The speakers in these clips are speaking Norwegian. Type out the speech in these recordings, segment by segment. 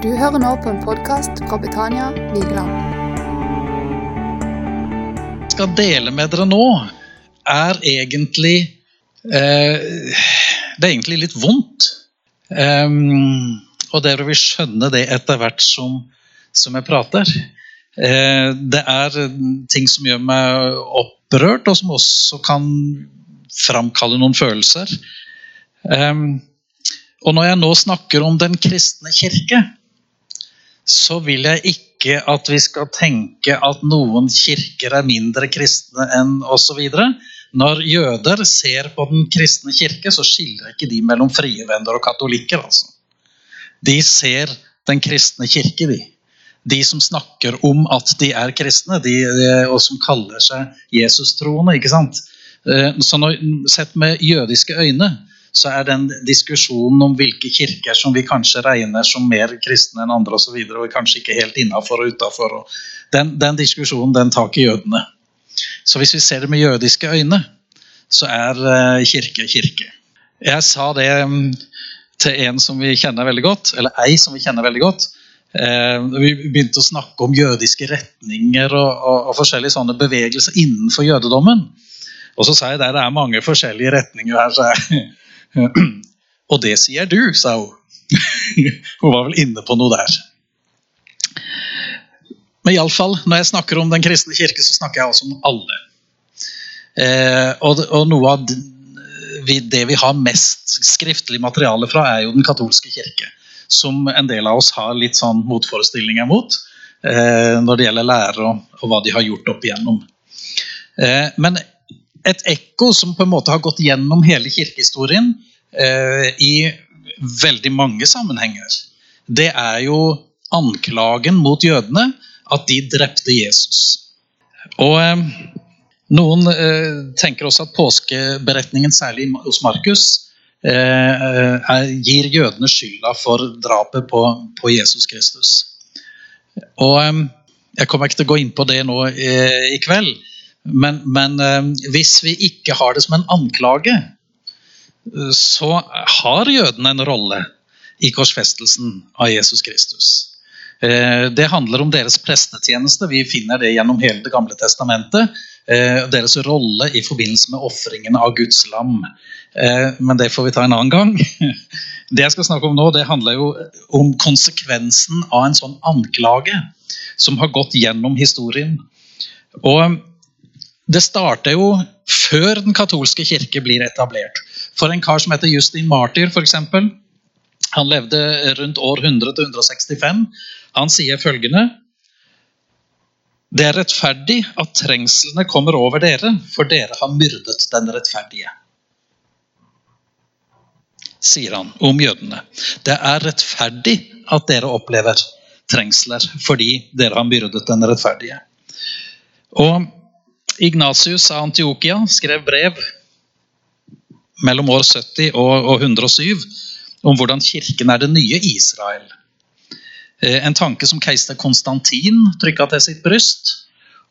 Du hører nå på en podkast fra Betania Vigeland. jeg skal dele med dere nå, er egentlig eh, Det er egentlig litt vondt. Um, og dere vil skjønne det etter hvert som, som jeg prater. Eh, det er ting som gjør meg opprørt, og som også kan framkalle noen følelser. Um, og når jeg nå snakker om Den kristne kirke, så vil jeg ikke at vi skal tenke at noen kirker er mindre kristne enn osv. Når jøder ser på Den kristne kirke, så skiller ikke de mellom frie venner og katolikker. Altså. De ser Den kristne kirke, de. De som snakker om at de er kristne, de, og som kaller seg Jesus-troende. ikke sant? Eh, Så Sett med jødiske øyne så er den diskusjonen om hvilke kirker som vi kanskje regner som mer kristne enn andre osv., og, så videre, og kanskje ikke helt innafor og utafor, den, den diskusjonen den tar ikke jødene. Så hvis vi ser det med jødiske øyne, så er eh, kirke kirke. Jeg sa det mm, til en som vi kjenner veldig godt, eller ei som vi kjenner veldig godt. Eh, vi begynte å snakke om jødiske retninger og, og, og forskjellige sånne bevegelser innenfor jødedommen. Og så sa jeg der det er mange forskjellige retninger her. Så jeg, og det sier du, sa hun. hun var vel inne på noe der. Men iallfall, når jeg snakker om Den kristne kirke, så snakker jeg også om alle. Eh, og, og, noe av det, det vi har mest skriftlig materiale fra, er jo Den katolske kirke. Som en del av oss har litt sånn motforestillinger mot eh, når det gjelder lære og, og, hva de har gjort opp igjennom. Eh, men et ekko som på en måte har gått gjennom hele kirkehistorien eh, i veldig mange sammenhenger, det er jo anklagen mot jødene at de drepte Jesus. Og eh, Noen eh, tenker også at påskeberetningen, særlig hos Markus, eh, er, gir jødene skylda for drapet på, på Jesus Kristus. Og eh, Jeg kommer ikke til å gå inn på det nå i kveld, men, men hvis vi ikke har det som en anklage, så har jødene en rolle i korsfestelsen av Jesus Kristus. Det handler om deres prestetjeneste. Vi finner det gjennom hele Det gamle testamentet. Deres rolle i forbindelse med ofringen av Guds lam. Men det får vi ta en annen gang. Det jeg skal snakke om nå, det handler jo om konsekvensen av en sånn anklage som har gått gjennom historien. Og det starter jo før den katolske kirke blir etablert. For en kar som heter Justin Martyr, f.eks. Han levde rundt år 100-165. Han sier følgende Det er rettferdig at trengslene kommer over dere, for dere har myrdet den rettferdige. Sier han om jødene. Det er rettferdig at dere opplever trengsler, fordi dere har myrdet den rettferdige. Og Ignatius av Antiokia skrev brev mellom år 70 og 107 om hvordan kirken er det nye Israel. En tanke som keiser Konstantin trykka til sitt bryst.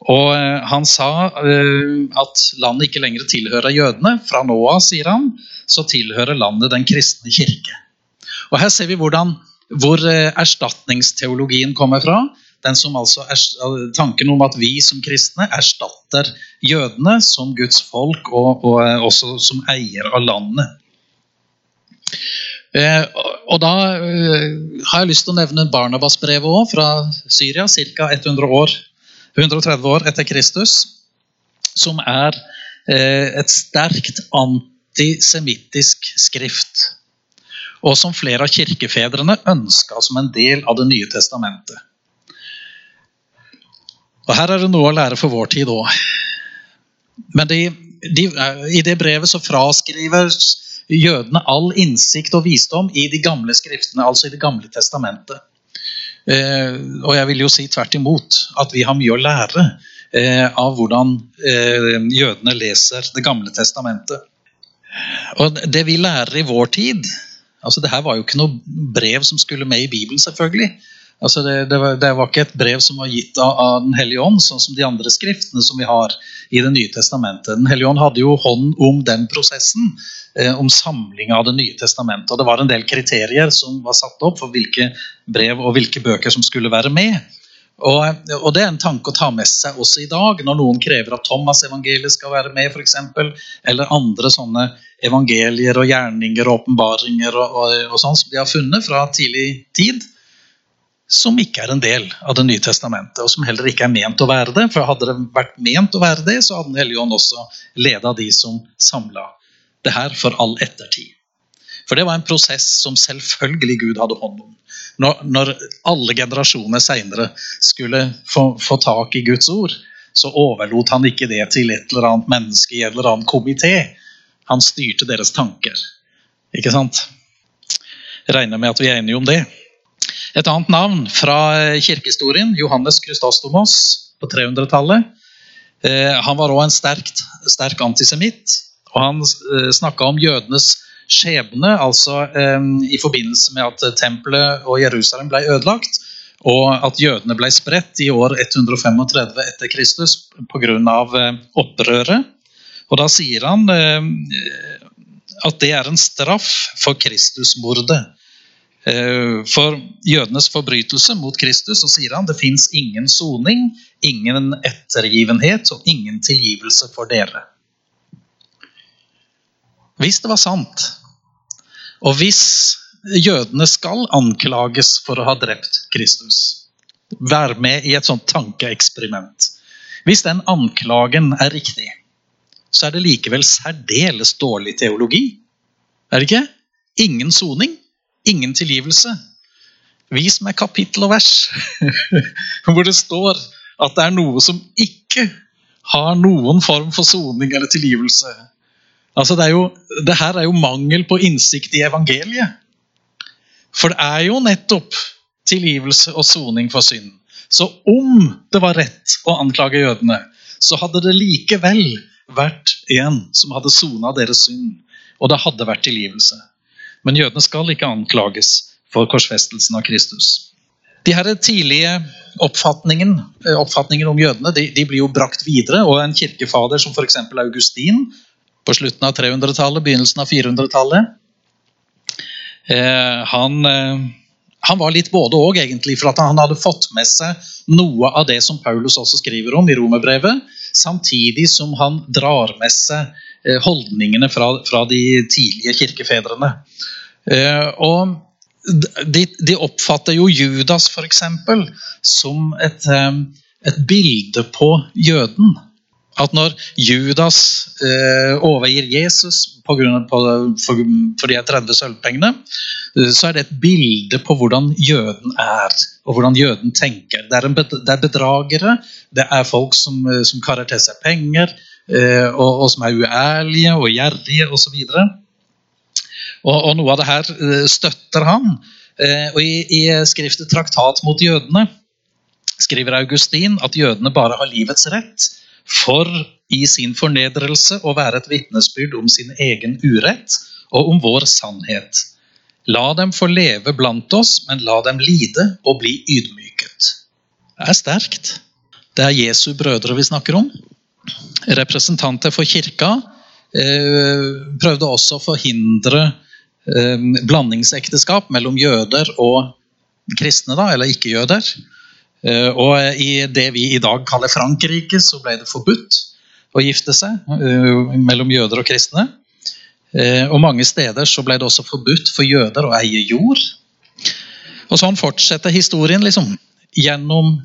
Og Han sa at landet ikke lenger tilhører jødene. Fra nå av, sier han, så tilhører landet den kristne kirke. Og Her ser vi hvordan, hvor erstatningsteologien kommer fra. Den som altså er, Tanken om at vi som kristne erstatter jødene som Guds folk og, og også som eier av landet. Eh, og da eh, har jeg lyst til å nevne Barnabas-brevet òg, fra Syria, ca. 130 år etter Kristus. Som er eh, et sterkt antisemittisk skrift. Og som flere av kirkefedrene ønska som en del av Det nye testamentet. Og Her er det noe å lære for vår tid òg. Men de, de, i det brevet så fraskriver jødene all innsikt og visdom i de gamle skriftene, altså i Det gamle testamentet. Eh, og jeg vil jo si tvert imot at vi har mye å lære eh, av hvordan eh, jødene leser Det gamle testamentet. Og det vi lærer i vår tid altså det her var jo ikke noe brev som skulle med i Bibelen, selvfølgelig. Altså det, det, var, det, var, ikke et brev som var gitt av, av Den hellige ånd, sånn som de andre skriftene som vi har i Det nye testamentet. Den hellige ånd hadde jo hånd om den prosessen, eh, om samlinga av Det nye testamentet. og Det var en del kriterier som var satt opp for hvilke brev og hvilke bøker som skulle være med. Og, og, Det er en tanke å ta med seg også i dag, når noen krever at Thomas-evangeliet skal være med, for eksempel, eller andre sånne evangelier og gjerninger og åpenbaringer og, og, og sånn som de har funnet fra tidlig tid, som ikke er en del av Det nye testamentet, og som heller ikke er ment å være det. For hadde det vært ment å være det, så hadde Den hellige ånd også leda de som samla det her for all ettertid. For det var en prosess som selvfølgelig Gud hadde hånd om når, når alle generasjoner seinere skulle få, få, tak i Guds ord, så overlot han ikke det til et eller annet menneske i en eller annen komité. Han styrte deres tanker. Ikke sant? Jeg regner med at vi er enige om det. Et annet navn fra kirkehistorien, Johannes Krystastomos på 300-tallet. Eh, han var òg en sterk, sterk antisemitt. Og han eh, snakka om jødenes skjebne, altså i forbindelse med at tempelet og Jerusalem ble ødelagt, og at jødene ble spredt i år 135 etter Kristus pga. Eh, opprøret. Og da sier han at det er en straff for Kristusmordet. Eh, for jødenes forbrytelse mot Kristus så sier han det fins ingen soning, ingen ettergivenhet og ingen tilgivelse for dere. Hvis det var sant og hvis jødene skal anklages for å ha drept Kristus, Vær med i et sånt tankeeksperiment Hvis den anklagen er riktig, så er det likevel særdeles dårlig teologi. Er det ikke? Ingen soning, ingen tilgivelse. Vis meg kapittel og vers hvor det står at det er noe som ikke har noen form for soning eller tilgivelse. Altså det, jo, det her er jo mangel på innsikt i evangeliet. For det er jo nettopp tilgivelse og soning for synd. Så om det var rett å anklage jødene, så hadde det likevel vært en som hadde sona deres synd. Og det hadde vært tilgivelse. Men jødene skal ikke anklages for korsfestelsen av Kristus. De her tidlige oppfatningen, eh, om jødene de, de, blir jo brakt videre. og En kirkefader som f.eks. Augustin på slutten av 300-tallet, begynnelsen av 400-tallet. Eh, han, eh, han, var litt både òg, egentlig, for at han hadde fått med seg noe av det som Paulus også skriver om i romerbrevet, samtidig som han drar med seg holdningene fra, fra, de tidlige kirkefedrene. Eh, og de, de, oppfatter jo Judas f.eks. som et, eh, et bilde på jøden at når Judas eh, overgir Jesus på grunn av, på, for, for, de 30 sølvpengene, eh, så er det et bilde på hvordan jøden er, og hvordan jøden tenker. Det er, en, det er bedragere, det er folk som, eh, som karer til seg penger, eh, og, og, som er uærlige og gjerrige osv. Og, og noe av det her eh, støtter han. Eh, og i, i skriftet 'Traktat mot jødene' skriver Augustin at jødene bare har livets rett for i sin fornedrelse å være et vitnesbyrd om sin egen urett og om vår sannhet. La dem få leve blant oss, men la dem lide og bli ydmyket. Det er sterkt. Det er Jesu brødre vi snakker om. Representanter for kirka eh, prøvde også å forhindre eh, blandingsekteskap mellom jøder og kristne, da, eller ikke-jøder. Eh, og i det vi i dag kaller Frankrike, så ble det forbudt å gifte seg mellom jøder og kristne. Og mange steder så ble det også forbudt for jøder å eie jord. Og sånn fortsetter historien liksom, gjennom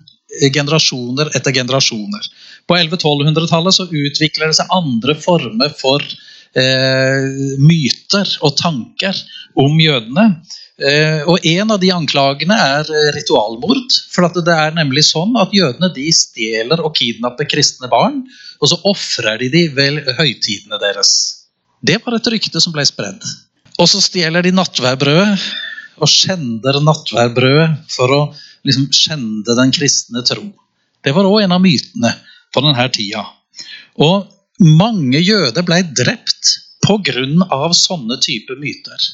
generasjoner etter generasjoner. På 1100-1200-tallet så utvikler det seg andre former for eh, myter og tanker om jødene. Eh, og En av de anklagene er eh, ritualmord. for Det er nemlig sånn at jødene de stjeler og kidnapper kristne barn, og så ofrer de dem ved høytidene deres. Det var et rykte som ble spredd. Og så stjeler de nattværbrødet og skjender nattværbrødet for å liksom skjende den kristne tro. Det var òg en av mytene på denne tida. Og mange jøder ble drept pga. sånne typer myter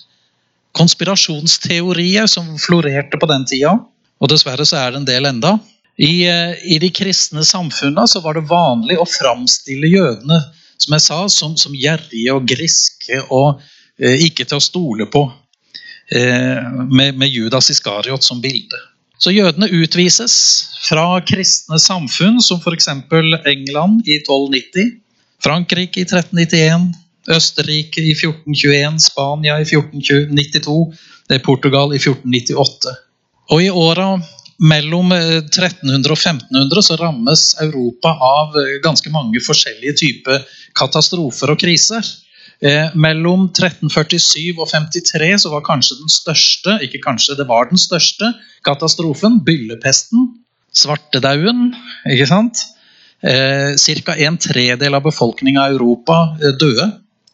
konspirasjonsteorier som florerte på den tida. Og dessverre så er det en del enda. I, eh, I, de kristne samfunna så var det vanlig å framstille jødene som jeg sa, som, som gjerrige og griske og eh, ikke til å stole på. Eh, med, med, Judas Iskariot som bilde. Så jødene utvises fra kristne samfunn, som f.eks. England i 1290, Frankrike i 1391, Østerrike i 1421, Spania i 1492, det er Portugal i 1498. Og i åra mellom 1300 eh, og 1500 så rammes Europa av eh, ganske mange forskjellige typer katastrofer og kriser. Eh, mellom 1347 og 53 så var kanskje den største ikke kanskje, det var den største katastrofen byllepesten. Svartedauden. ikke sant? Eh, Ca. en tredel av befolkninga i Europa eh, døde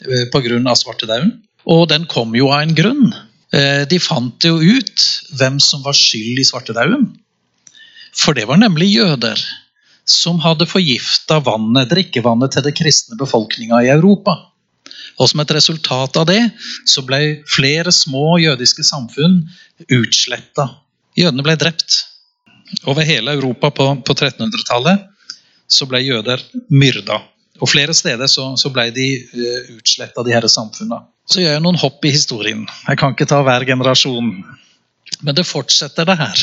eh, pga. svartedauden. Og den kom jo av en grunn. Eh, de fant jo ut hvem som var skyld i svartedauden. For det var nemlig jøder som hadde forgifta vannet, drikkevannet til den kristne befolkninga i Europa. Og Som et resultat av det så ble flere små jødiske samfunn utsletta. Jødene ble drept. Over hele Europa på, på 1300-tallet så ble jøder myrda. Og flere steder så, så ble de uh, utsletta, de disse samfunnene. Så gjør jeg noen hopp i historien. Jeg kan ikke ta hver generasjon. Men det fortsetter, det her.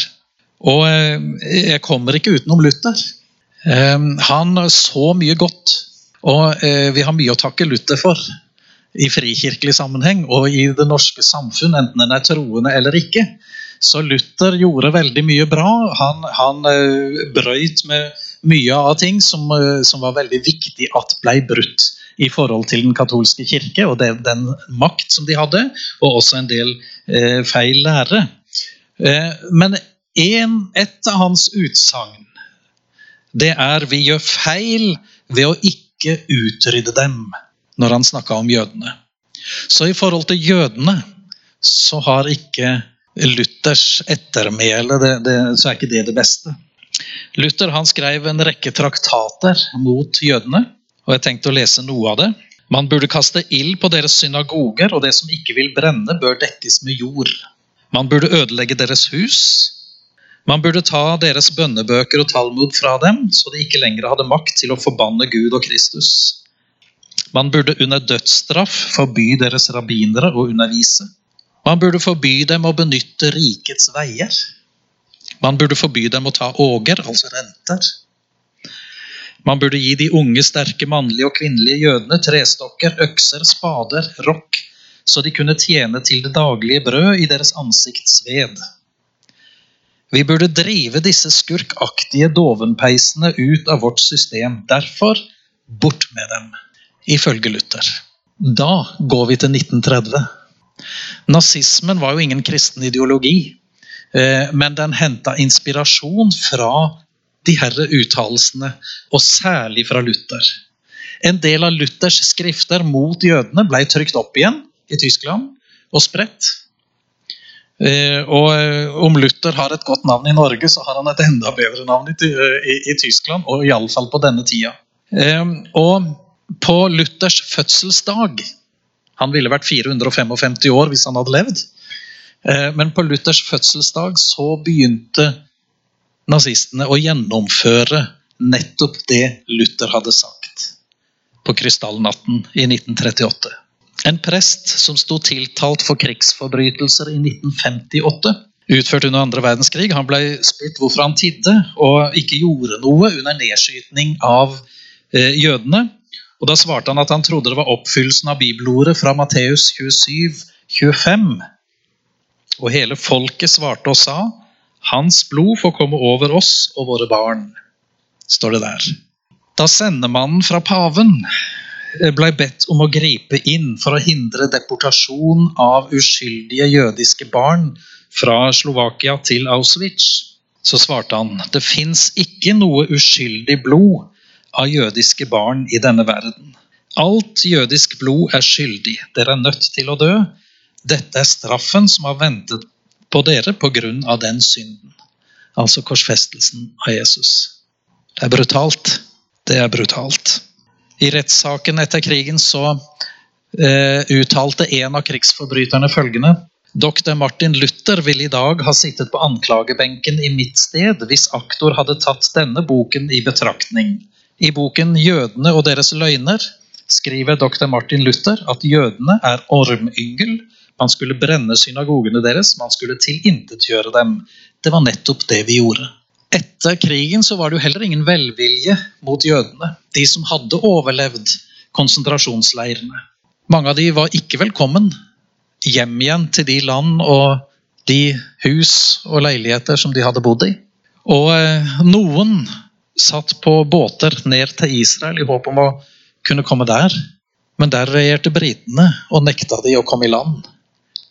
Og uh, jeg kommer ikke utenom Luther. Uh, han så mye godt, og vi har mye å takke Luther for. I frikirkelig sammenheng og i det norske samfunn, enten en er troende eller ikke. Så Luther gjorde veldig mye bra. Han, han brøyt med mye av ting som, eh, som, var veldig viktig at ble brutt i forhold til den katolske kirke og den, den makt som de hadde, og også en del eh, feil lære. Eh, men en, et av hans utsagn det er vi gjør feil ved å ikke utrydde dem, når han snakka om jødene. Så i forhold til jødene så har ikke Luthers ettermæle det, det, så er ikke det det beste. Luther han skrev en rekke traktater mot jødene. og Jeg tenkte å lese noe av det. Man burde kaste ild på deres synagoger, og det som ikke vil brenne, bør dekkes med jord. Man burde ødelegge deres hus. Man burde ta deres bønnebøker og Talmud fra dem, så de ikke lenger hadde makt til å forbanne Gud og Kristus. Man burde under dødsstraff forby deres rabbinere å undervise. Man burde forby dem å benytte rikets veier. Man burde forby dem å ta åger, altså renter. Man burde gi de unge, sterke mannlige og kvinnelige jødene trestokker, økser, spader, rokk, så de kunne tjene til det daglige brød i deres ansiktsved. Vi burde drive disse skurkaktige dovenpeisene ut av vårt system. Derfor bort med dem, ifølge Luther. Da går vi til 1930. Nazismen var jo ingen kristen ideologi. Eh, men den henta inspirasjon fra de herre uttalelsene, og særlig fra Luther. En del av Luthers skrifter mot jødene ble trykt opp igjen i Tyskland og spredt. Eh, og eh, om Luther har et godt navn i Norge, så har han et enda bedre navn i, i, i Tyskland, og iallfall på denne tida. Og på Luthers fødselsdag Han ville vært 455 år hvis han hadde levd. Eh, men på Luthers fødselsdag så begynte nazistene å gjennomføre nettopp det Luther hadde sagt på krystallnatten i 1938. En prest som sto tiltalt for krigsforbrytelser i 1958, utført under andre verdenskrig, han ble spurt hvorfor han tidde og ikke gjorde noe under nedskytning av eh, jødene. Og Da svarte han at han trodde det var oppfyllelsen av bibelordet fra Matteus 27, 25 og hele folket svarte og sa, Hans blod får komme over oss og våre barn, står det der. Da sendemannen fra paven ble bedt om å gripe inn for å hindre deportasjon av uskyldige jødiske barn fra Slovakia til Auschwitz, så svarte han det fins ikke noe uskyldig blod av jødiske barn i denne verden. Alt jødisk blod er skyldig. Dere er nødt til å dø. Dette er straffen som har ventet på dere pga. den synden. Altså korsfestelsen av Jesus. Det er brutalt. Det er brutalt. I rettssaken etter krigen så eh, uttalte en av krigsforbryterne følgende Dr. Martin Luther ville i dag ha sittet på anklagebenken i mitt sted hvis aktor hadde tatt denne boken i betraktning. I boken 'Jødene og deres løgner' skriver dr. Martin Luther at jødene er ormyngel. Man skulle brenne synagogene deres, man skulle tilintetgjøre dem. Det var nettopp det vi gjorde. Etter krigen så var det jo heller ingen velvilje mot jødene. De som hadde overlevd konsentrasjonsleirene. Mange av de var ikke velkommen hjem igjen til de land og de hus og leiligheter som de hadde bodd i. Og eh, noen satt på båter ned til Israel i håp om å kunne komme der. Men der regjerte britene og nekta de å komme i land.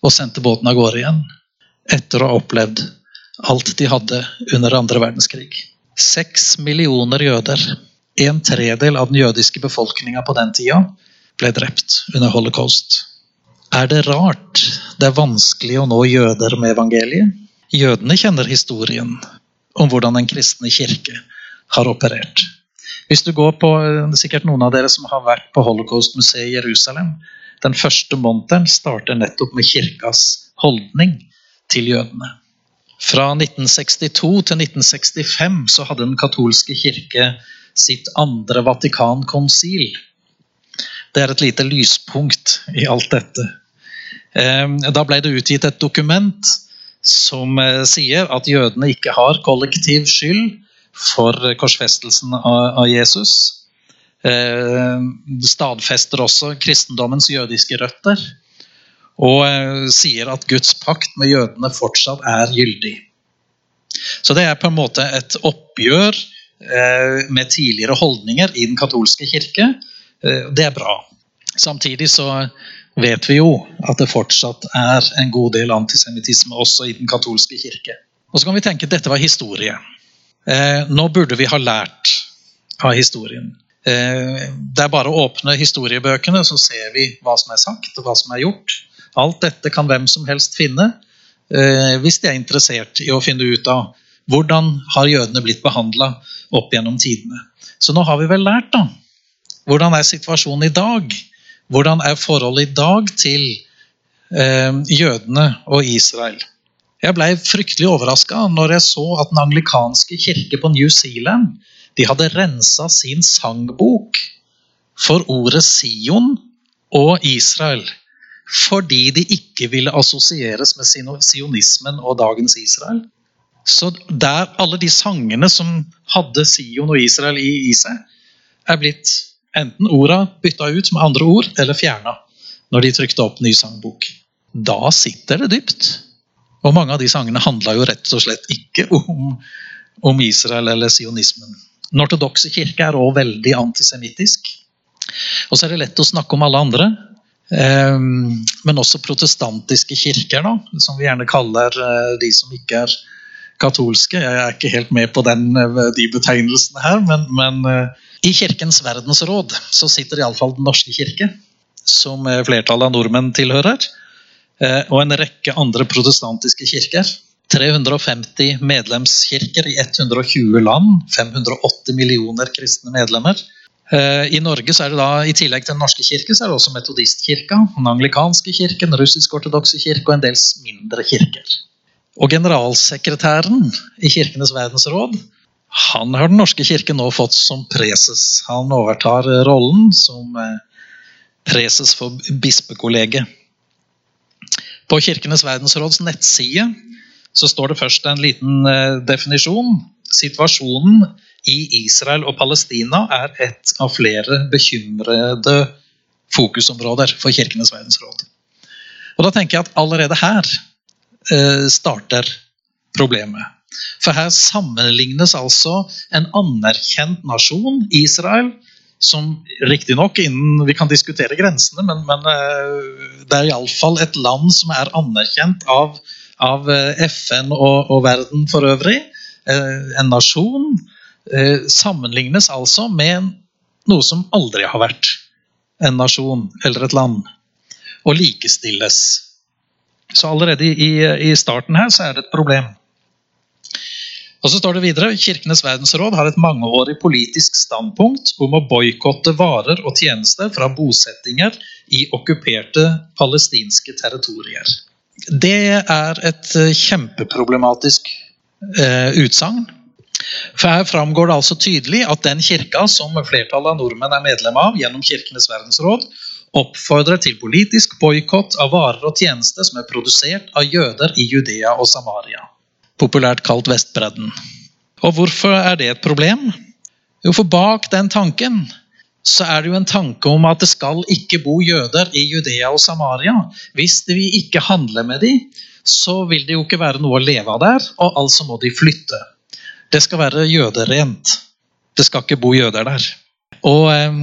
Og sendte båten av gårde igjen. Etter å ha opplevd alt de hadde under andre verdenskrig. Seks millioner jøder, en tredel av den jødiske befolkninga på den tida, ble drept under holocaust. Er det rart det er vanskelig å nå jøder med evangeliet? Jødene kjenner historien om hvordan den kristne kirke har operert. Hvis du går på, det er sikkert noen av dere som har vært på Holocaust-museet i Jerusalem. Den første monteren starter nettopp med kirkas holdning til jødene. Fra 1962 til 1965 så hadde den katolske kirke sitt andre Vatikankonsil. Det er et lite lyspunkt i alt dette. Ehm, da ble det utgitt et dokument som eh, sier at jødene ikke har kollektiv skyld for korsfestelsen av Jesus. Ehm, det stadfester også kristendommens jødiske røtter. Og eh, sier at Guds pakt med jødene fortsatt er gyldig. Så det er på en måte et oppgjør eh, med tidligere holdninger i den katolske kirke. Det er bra. Samtidig så vet vi jo at det fortsatt er en god del antisemittisme også i den katolske kirke. Og så kan vi tenke at dette var historie. Eh, nå burde vi ha lært av historien. Eh, det er bare å åpne historiebøkene, så ser vi hva som er sagt og hva som er gjort. Alt dette kan hvem som helst finne eh, hvis de er interessert i å finne ut av hvordan har jødene blitt behandla opp gjennom tidene. Så nå har vi vel lært, da. Hvordan er situasjonen i dag? Hvordan er forholdet i dag til eh, jødene og Israel? Jeg ble fryktelig overraska når jeg så at den anglikanske kirke på New Zealand de hadde rensa sin sangbok for ordet Sion og Israel. Fordi de ikke ville assosieres med sionismen og dagens Israel. Så der alle de sangene som hadde Sion og Israel i, i seg, er blitt enten orda bytta ut med andre ord eller fjerna når de trykte opp ny sangbok. Da sitter det dypt. Og mange av de sangene handla jo rett og slett ikke om, om Israel eller sionismen. Den ortodokse kirke er òg veldig antisemittisk. Og så er det lett å snakke om alle andre. Eh, men også protestantiske kirker, da, som vi gjerne kaller eh, de som ikke er katolske. Jeg er ikke helt med på den, eh, de betegnelsene her, men, men i Kirkens verdensråd så sitter iallfall Den norske kirke, som flertallet av nordmenn tilhører, eh, og en rekke andre protestantiske kirker. 350 medlemskirker i 120 land, 580 millioner kristne medlemmer. Eh, I Norge så er det da, I tillegg til Den norske kirke så er det også metodistkirka, den anglikanske kirken, russisk-ortodokse kirke og en del mindre kirker. Og Generalsekretæren i Kirkenes verdensråd han har Den norske kirke nå fått som preses. Han overtar rollen som eh, preses for bispekollegiet. På Kirkenes verdensråds nettside så står det først en liten eh, definisjon. Situasjonen i Israel og Palestina er et av flere bekymrede fokusområder for Kirkenes verdensråd. Og da tenker jeg at allerede her eh, starter problemet. For her sammenlignes altså en anerkjent nasjon, Israel, som riktignok innen Vi kan diskutere grensene, men, men eh, det er iallfall et land som er anerkjent av, av eh, FN og, og, verden for øvrig. Eh, en nasjon sammenlignes altså med noe som aldri har vært en nasjon eller et land, og likestilles. Så allerede i, i starten her så er det et problem. Og så står det videre Kirkenes verdensråd har et mangeårig politisk standpunkt om å boikotte varer og tjenester fra bosettinger i okkuperte palestinske territorier. Det er et eh, kjempeproblematisk eh, utsagn. For her framgår det altså tydelig at den kirka som flertallet av nordmenn er medlem av gjennom Kirkenes verdensråd, oppfordrer til politisk boikott av varer og tjenester som er produsert av jøder i Judea og Samaria. Populært kalt Vestbredden. Og hvorfor er det et problem? Jo, for bak den tanken så er det jo en tanke om at det skal ikke bo jøder i Judea og Samaria. Hvis vi ikke handler med dem, så vil det jo ikke være noe å leve av der, og altså må de flytte. Det skal være jøderent. Det skal ikke bo jøder der. Og eh,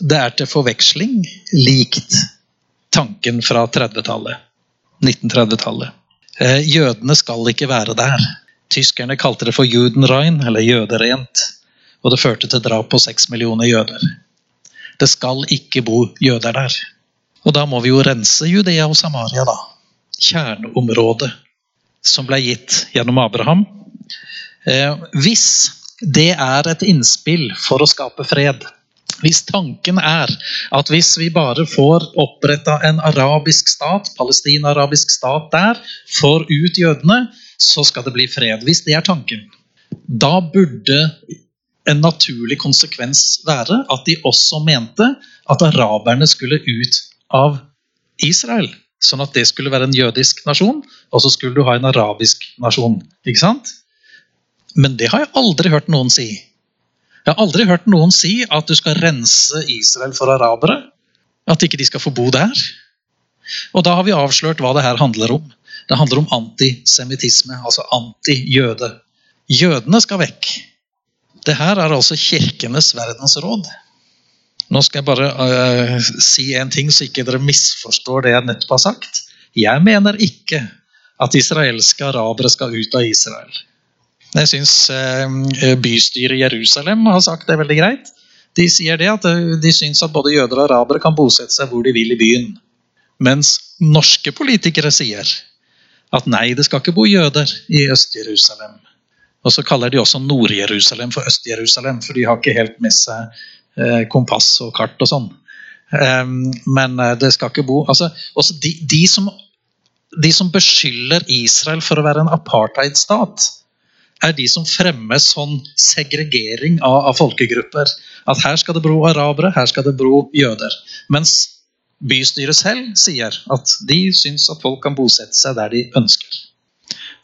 det er til forveksling likt tanken fra 30-tallet. 1930-tallet. Eh, jødene skal ikke være der. Tyskerne kalte det for Judenrein, eller jøderent. Og det førte til drap på seks millioner jøder. Det skal ikke bo jøder der. Og da må vi jo rense Judea og Samaria, da. Kjerneområdet som ble gitt gjennom Abraham. Eh, hvis det er et innspill for å skape fred, hvis tanken er at hvis vi bare får oppretta en arabisk stat, palestinarabisk stat der, får ut jødene, så skal det bli fred. Hvis det er tanken, da burde en naturlig konsekvens være at de også mente at araberne skulle ut av Israel. Sånn at det skulle være en jødisk nasjon, og så skulle du ha en arabisk nasjon. Ikke sant? Men det har jeg aldri hørt noen si. Jeg har aldri hørt noen si at du skal rense Israel for arabere. At ikke de skal få bo der. Og da har vi avslørt hva det her handler om. Det handler om antisemittisme, altså anti-jøde. Jødene skal vekk. Det her er altså Kirkenes verdensråd. Nå skal jeg bare uh, si en ting, så ikke dere misforstår det jeg nettopp har sagt. Jeg mener ikke at israelske arabere skal ut av Israel. Jeg syns uh, bystyret i Jerusalem har sagt det veldig greit. De sier det at uh, de syns at både jøder og arabere kan bosette seg hvor de vil i byen. Mens norske politikere sier at nei, det skal ikke bo jøder i Øst-Jerusalem. Og så kaller de også Nord-Jerusalem for Øst-Jerusalem, for de har ikke helt med seg eh, kompass og kart og sånn. Um, men eh, det skal ikke bo altså, de, de, som, de som beskylder Israel for å være en apartheidstat, er de som fremmer sånn segregering av, av, folkegrupper. At her skal det bo arabere, her skal det bo jøder. Mens bystyret selv sier at de syns at folk kan bosette seg der de ønsker.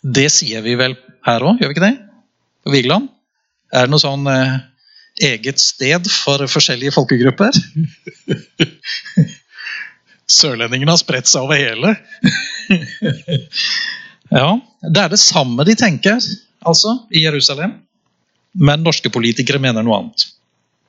Det sier vi vel her òg, gjør vi ikke det? På Vigeland? Er det noe sånn eh, eget sted for forskjellige folkegrupper? Sørlendingene har spredt seg over hele. ja, Det er det samme de tenker altså, i Jerusalem. Men norske politikere mener noe annet.